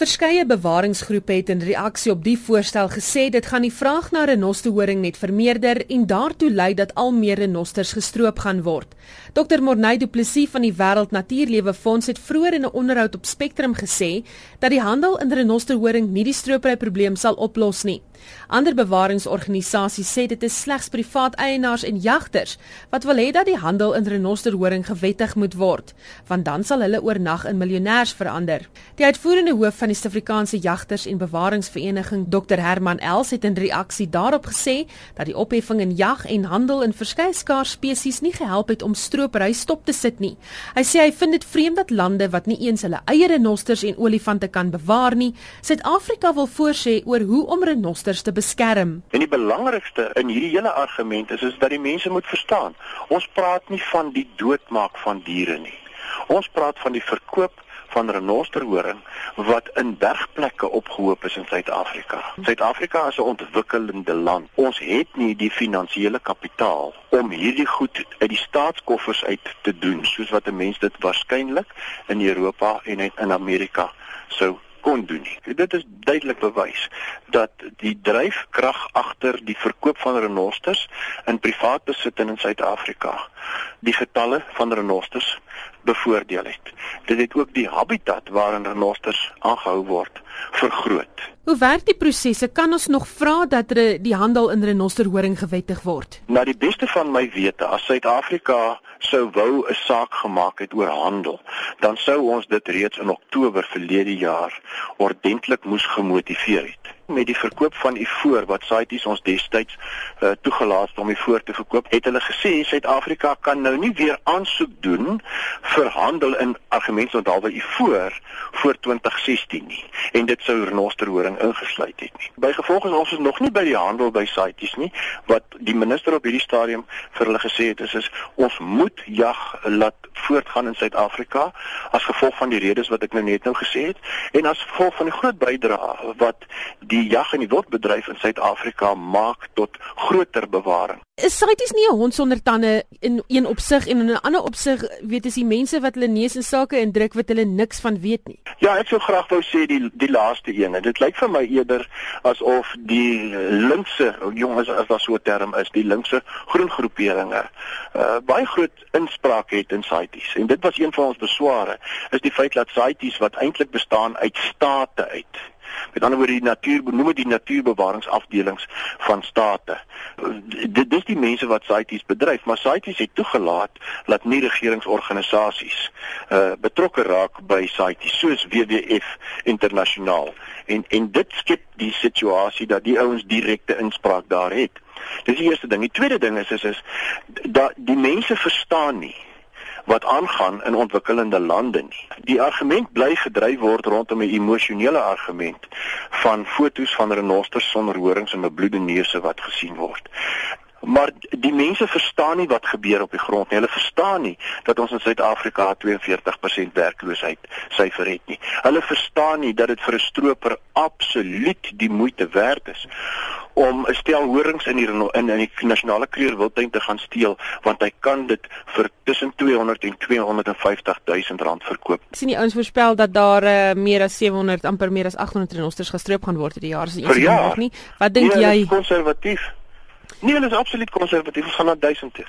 Verskeie bewaringsgroepe het in reaksie op die voorstel gesê dit gaan die vraag na renosterhoring net vermeerder en daartoe lei dat al meer renosters gestroop gaan word. Dr Morney Du Plessis van die Wêreld Natuurlewe Fonds het vroeër in 'n onderhoud op Spectrum gesê dat die handel in renosterhoring nie die stropery probleem sal oplos nie. Ander bewaringsorganisasies sê dit is slegs privaat eienaars en jagters wat wil hê dat die handel in renosterhoring gewettig moet word, want dan sal hulle oornag in miljonêers verander. Die uitvoerende hoof van die Suid-Afrikaanse Jagters en Bewaringsvereniging, Dr Herman Els, het in reaksie daarop gesê dat die opheffing in jag en handel in verskeie skaars spesies nie gehelp het om stropery stop te sit nie. Hy sê hy vind dit vreemd dat lande wat nie eens hulle eie renosters en olifante kan bewaar nie, Suid-Afrika wil voorsê oor hoe om renosters renosters te beskerm. En die belangrikste in hierdie hele argument is is dat die mense moet verstaan. Ons praat nie van die doodmaak van diere nie. Ons praat van die verkoop van renosterhoring wat in bergplekke opgehoop is in Suid-Afrika. Suid-Afrika is 'n ontwikkelende land. Ons het nie die finansiële kapitaal om hierdie goed uit die staatskoffers uit te doen soos wat 'n mens dit waarskynlik in Europa en in Amerika sou kon doen nie. Dit is duidelik bewys dat die dryfkrag agter die verkoop van renosters in privaat besit in Suid-Afrika die getalle van renosters bevoordeel het. Dit het ook die habitat waarin renosters aangehou word vergroot. Hoe werk die prosesse? Kan ons nog vra dat die handel in renosterhoring gewettig word? Na die beste van my wete, as Suid-Afrika sou wou 'n saak gemaak het oor handel, dan sou ons dit reeds in Oktober verlede jaar ordentlik moes gemotiveer het met die verkoop van ivoor wat CITES ons destyds uh, toegelaat om ivoor te verkoop, het hulle gesê Suid-Afrika kan nou nie weer aansoek doen vir handel in argumentsondalwe ivoor voor 2016 nie. En dit sou renosterhoring ingesluit het nie. Bygevolg is ons nog nie by die handel by CITES nie. Wat die minister op hierdie stadium vir hulle gesê het is, is ons moet jag laat voortgaan in Suid-Afrika as gevolg van die redes wat ek nou net nou gesê het. En as gevolg van die groot bydrae wat die die jag en die wildbedryf in Suid-Afrika maak tot groter bewaring. Is CITES nie 'n hond sonder tande in een opsig en in 'n ander opsig weet as die mense wat hulle neus in sake indruk wat hulle niks van weet nie. Ja, ek sou graag wou sê die die laaste een. Dit lyk vir my eerder asof die linkse jonges as daar so 'n term is, die linkse groen groeperinge uh baie groot inspraak het in CITES. En dit was een van ons besware, is die feit dat CITES wat eintlik bestaan uit state uit Met ander woorde die natuur benoem dit die natuurbewaringsafdelings van state. Dit dis die mense wat CITES bedryf, maar CITES het toegelaat dat nie regeringsorganisasies uh betrokke raak by CITES soos WWF internasionaal. En en dit skep die situasie dat die ouens direkte inspraak daar het. Dis die eerste ding. Die tweede ding is is is dat die mense verstaan nie wat aangaan in ontwikkelende lande nie. Die argument bly gedryf word rondom 'n emosionele argument van fotos van renosters sonder horings en bebloede neuse wat gesien word. Maar die mense verstaan nie wat gebeur op die grond nie. Hulle verstaan nie dat ons in Suid-Afrika 42% werkloosheid syfer het nie. Hulle verstaan nie dat dit vir 'n stroper absoluut die moeite werd is om 'n stel horings in die in in die nasionale kreerwildtuin te gaan steel want hy kan dit vir tussen 200 en 250 000 rand verkoop. Sien die ouens voorspel dat daar uh, meer as 700 amper meer as 800 renosters gestroop gaan word hierdie jaar as eens nog nie. Wat dink nee, jy? Konservatief. Nee, hulle is absoluut konservatief. Ons gaan na 1000 toe.